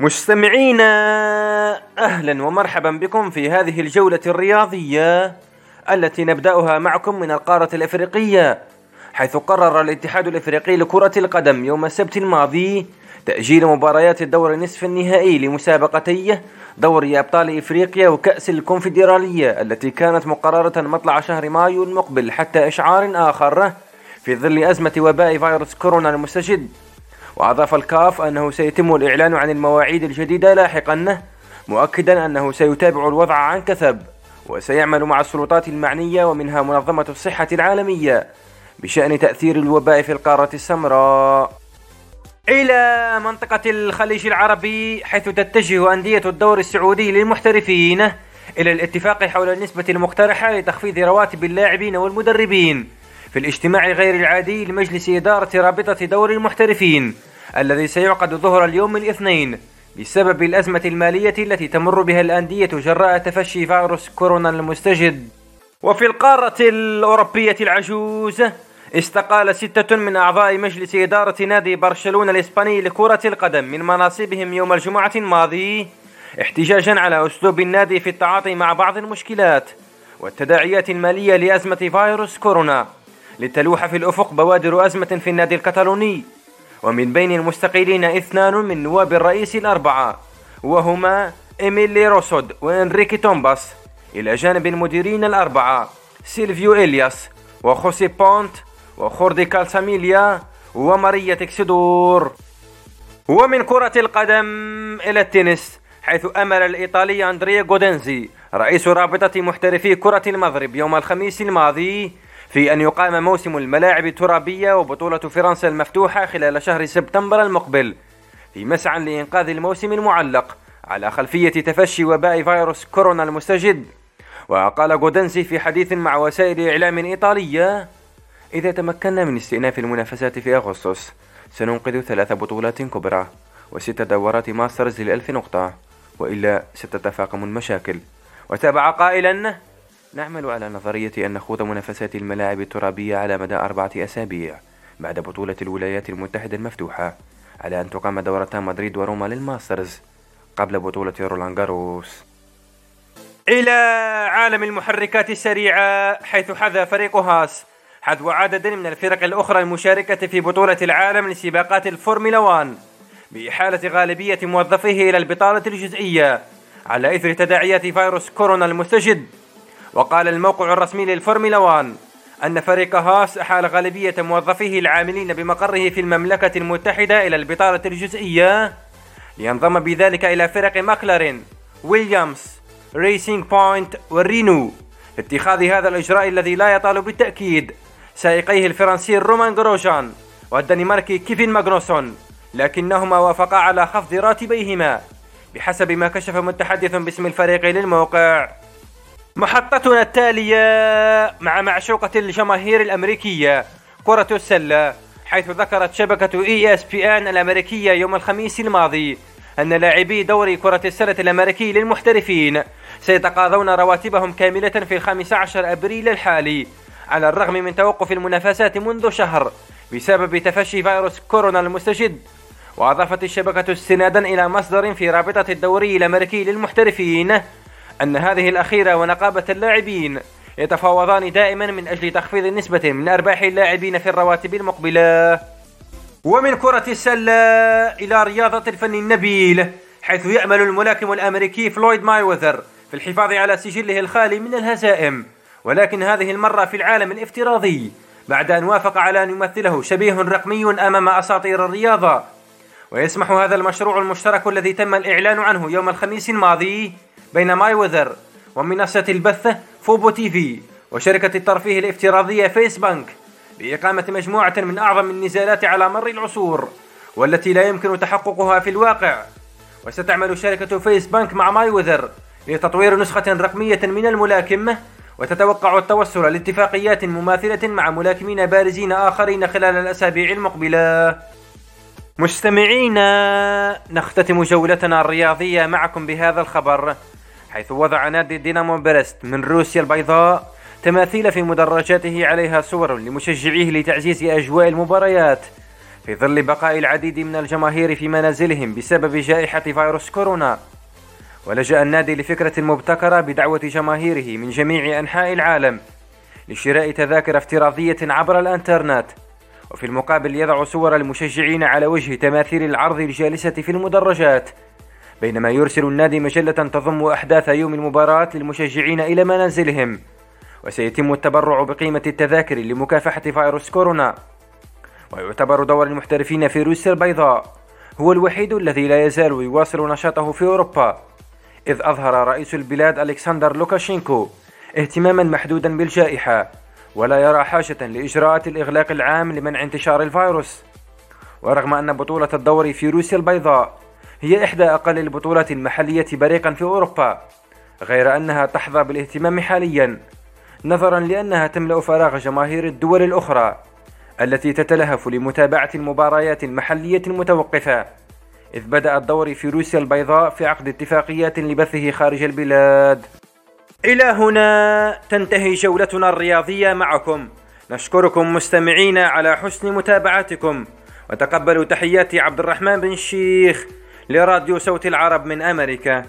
مستمعينا أهلا ومرحبا بكم في هذه الجولة الرياضية التي نبدأها معكم من القارة الإفريقية حيث قرر الاتحاد الإفريقي لكرة القدم يوم السبت الماضي تأجيل مباريات الدور النصف النهائي لمسابقتي دوري أبطال إفريقيا وكأس الكونفدرالية التي كانت مقررة مطلع شهر مايو المقبل حتى إشعار آخر في ظل أزمة وباء فيروس كورونا المستجد. وأضاف الكاف أنه سيتم الإعلان عن المواعيد الجديدة لاحقا مؤكدا أنه سيتابع الوضع عن كثب وسيعمل مع السلطات المعنية ومنها منظمة الصحة العالمية بشأن تأثير الوباء في القارة السمراء. إلى منطقة الخليج العربي حيث تتجه أندية الدور السعودي للمحترفين إلى الاتفاق حول النسبة المقترحة لتخفيض رواتب اللاعبين والمدربين في الاجتماع غير العادي لمجلس إدارة رابطة دور المحترفين. الذي سيعقد ظهر اليوم الاثنين بسبب الأزمة المالية التي تمر بها الأندية جراء تفشي فيروس كورونا المستجد. وفي القارة الأوروبية العجوز استقال ستة من أعضاء مجلس إدارة نادي برشلونة الإسباني لكرة القدم من مناصبهم يوم الجمعة الماضي احتجاجا على أسلوب النادي في التعاطي مع بعض المشكلات والتداعيات المالية لأزمة فيروس كورونا. لتلوح في الأفق بوادر أزمة في النادي الكتالوني. ومن بين المستقيلين اثنان من نواب الرئيس الأربعة وهما إيميلي روسود وإنريكي تومباس. إلى جانب المديرين الأربعة سيلفيو إلياس وخوسي بونت وخوردي كالساميليا وماريا تكسدور ومن كرة القدم إلى التنس حيث أمل الإيطالي أندريا جودنزي رئيس رابطة محترفي كرة المضرب يوم الخميس الماضي في أن يقام موسم الملاعب الترابية وبطولة فرنسا المفتوحة خلال شهر سبتمبر المقبل في مسعى لإنقاذ الموسم المعلق على خلفية تفشي وباء فيروس كورونا المستجد. وقال جودنسي في حديث مع وسائل إعلام إيطالية إذا تمكنا من استئناف المنافسات في أغسطس سننقذ ثلاث بطولات كبرى وست دورات ماسترز للألف نقطة وإلا ستتفاقم المشاكل. وتابع قائلا نعمل على نظرية أن نخوض منافسات الملاعب الترابية على مدى أربعة أسابيع بعد بطولة الولايات المتحدة المفتوحة على أن تقام دورتا مدريد وروما للماسترز قبل بطولة رولان جاروس. إلى عالم المحركات السريعة حيث حذا فريق هاس حذو عدد من الفرق الأخرى المشاركة في بطولة العالم لسباقات الفورمولا 1 بإحالة غالبية موظفيه إلى البطالة الجزئية على إثر تداعيات فيروس كورونا المستجد. وقال الموقع الرسمي للفورمولا 1 أن فريق هاس أحال غالبية موظفيه العاملين بمقره في المملكة المتحدة إلى البطالة الجزئية لينضم بذلك إلى فرق ماكلارين ويليامز ريسينج بوينت والرينو. اتخاذ هذا الإجراء الذي لا يطال بالتأكيد سائقيه الفرنسي رومان جروجان والدنماركي كيفين ماغنوسون لكنهما وافقا على خفض راتبيهما بحسب ما كشف متحدث باسم الفريق للموقع. محطتنا التالية مع معشوقة الجماهير الأمريكية كرة السلة حيث ذكرت شبكة إي إس بي إن الأمريكية يوم الخميس الماضي أن لاعبي دوري كرة السلة الأمريكي للمحترفين سيتقاضون رواتبهم كاملة في الخامس عشر أبريل الحالي على الرغم من توقف المنافسات منذ شهر بسبب تفشي فيروس كورونا المستجد. وأضافت الشبكة استنادا إلى مصدر في رابطة الدوري الأمريكي للمحترفين أن هذه الأخيرة ونقابة اللاعبين يتفاوضان دائما من أجل تخفيض نسبة من أرباح اللاعبين في الرواتب المقبلة. ومن كرة السلة إلى رياضة الفن النبيل حيث يأمل الملاكم الأمريكي فلويد مايوذر في الحفاظ على سجله الخالي من الهزائم. ولكن هذه المرة في العالم الافتراضي بعد أن وافق على أن يمثله شبيه رقمي أمام أساطير الرياضة. ويسمح هذا المشروع المشترك الذي تم الإعلان عنه يوم الخميس الماضي بين ماي وذر ومنصة البث فوبو تي في وشركة الترفيه الافتراضية فيس بانك بإقامة مجموعة من أعظم النزالات على مر العصور والتي لا يمكن تحققها في الواقع. وستعمل شركة فيس بانك مع ماي وذر لتطوير نسخة رقمية من الملاكم وتتوقع التوصل لاتفاقيات مماثلة مع ملاكمين بارزين آخرين خلال الأسابيع المقبلة. مستمعينا نختتم جولتنا الرياضية معكم بهذا الخبر. حيث وضع نادي دينامو برست من روسيا البيضاء تماثيل في مدرجاته عليها صور لمشجعيه لتعزيز أجواء المباريات. في ظل بقاء العديد من الجماهير في منازلهم بسبب جائحة فيروس كورونا ولجأ النادي لفكرة مبتكرة بدعوة جماهيره من جميع أنحاء العالم لشراء تذاكر افتراضية عبر الإنترنت. وفي المقابل يضع صور المشجعين على وجه تماثيل العرض الجالسة في المدرجات. بينما يرسل النادي مجلة تضم أحداث يوم المباراة للمشجعين إلى منازلهم. وسيتم التبرع بقيمة التذاكر لمكافحة فيروس كورونا. ويعتبر دور المحترفين في روسيا البيضاء هو الوحيد الذي لا يزال يواصل نشاطه في أوروبا. إذ أظهر رئيس البلاد ألكسندر لوكاشينكو اهتماما محدودا بالجائحة ولا يرى حاجة لإجراءات الإغلاق العام لمنع انتشار الفيروس. ورغم أن بطولة الدوري في روسيا البيضاء هي إحدى أقل البطولات المحلية بريقا في أوروبا غير أنها تحظى بالاهتمام حاليا نظرا لأنها تملأ فراغ جماهير الدول الأخرى التي تتلهف لمتابعة المباريات المحلية المتوقفة إذ بدأ الدوري في روسيا البيضاء في عقد اتفاقيات لبثه خارج البلاد. إلى هنا تنتهي جولتنا الرياضية معكم. نشكركم مستمعين على حسن متابعتكم. وتقبلوا تحيات عبد الرحمن بن الشيخ لراديو صوت العرب من أمريكا.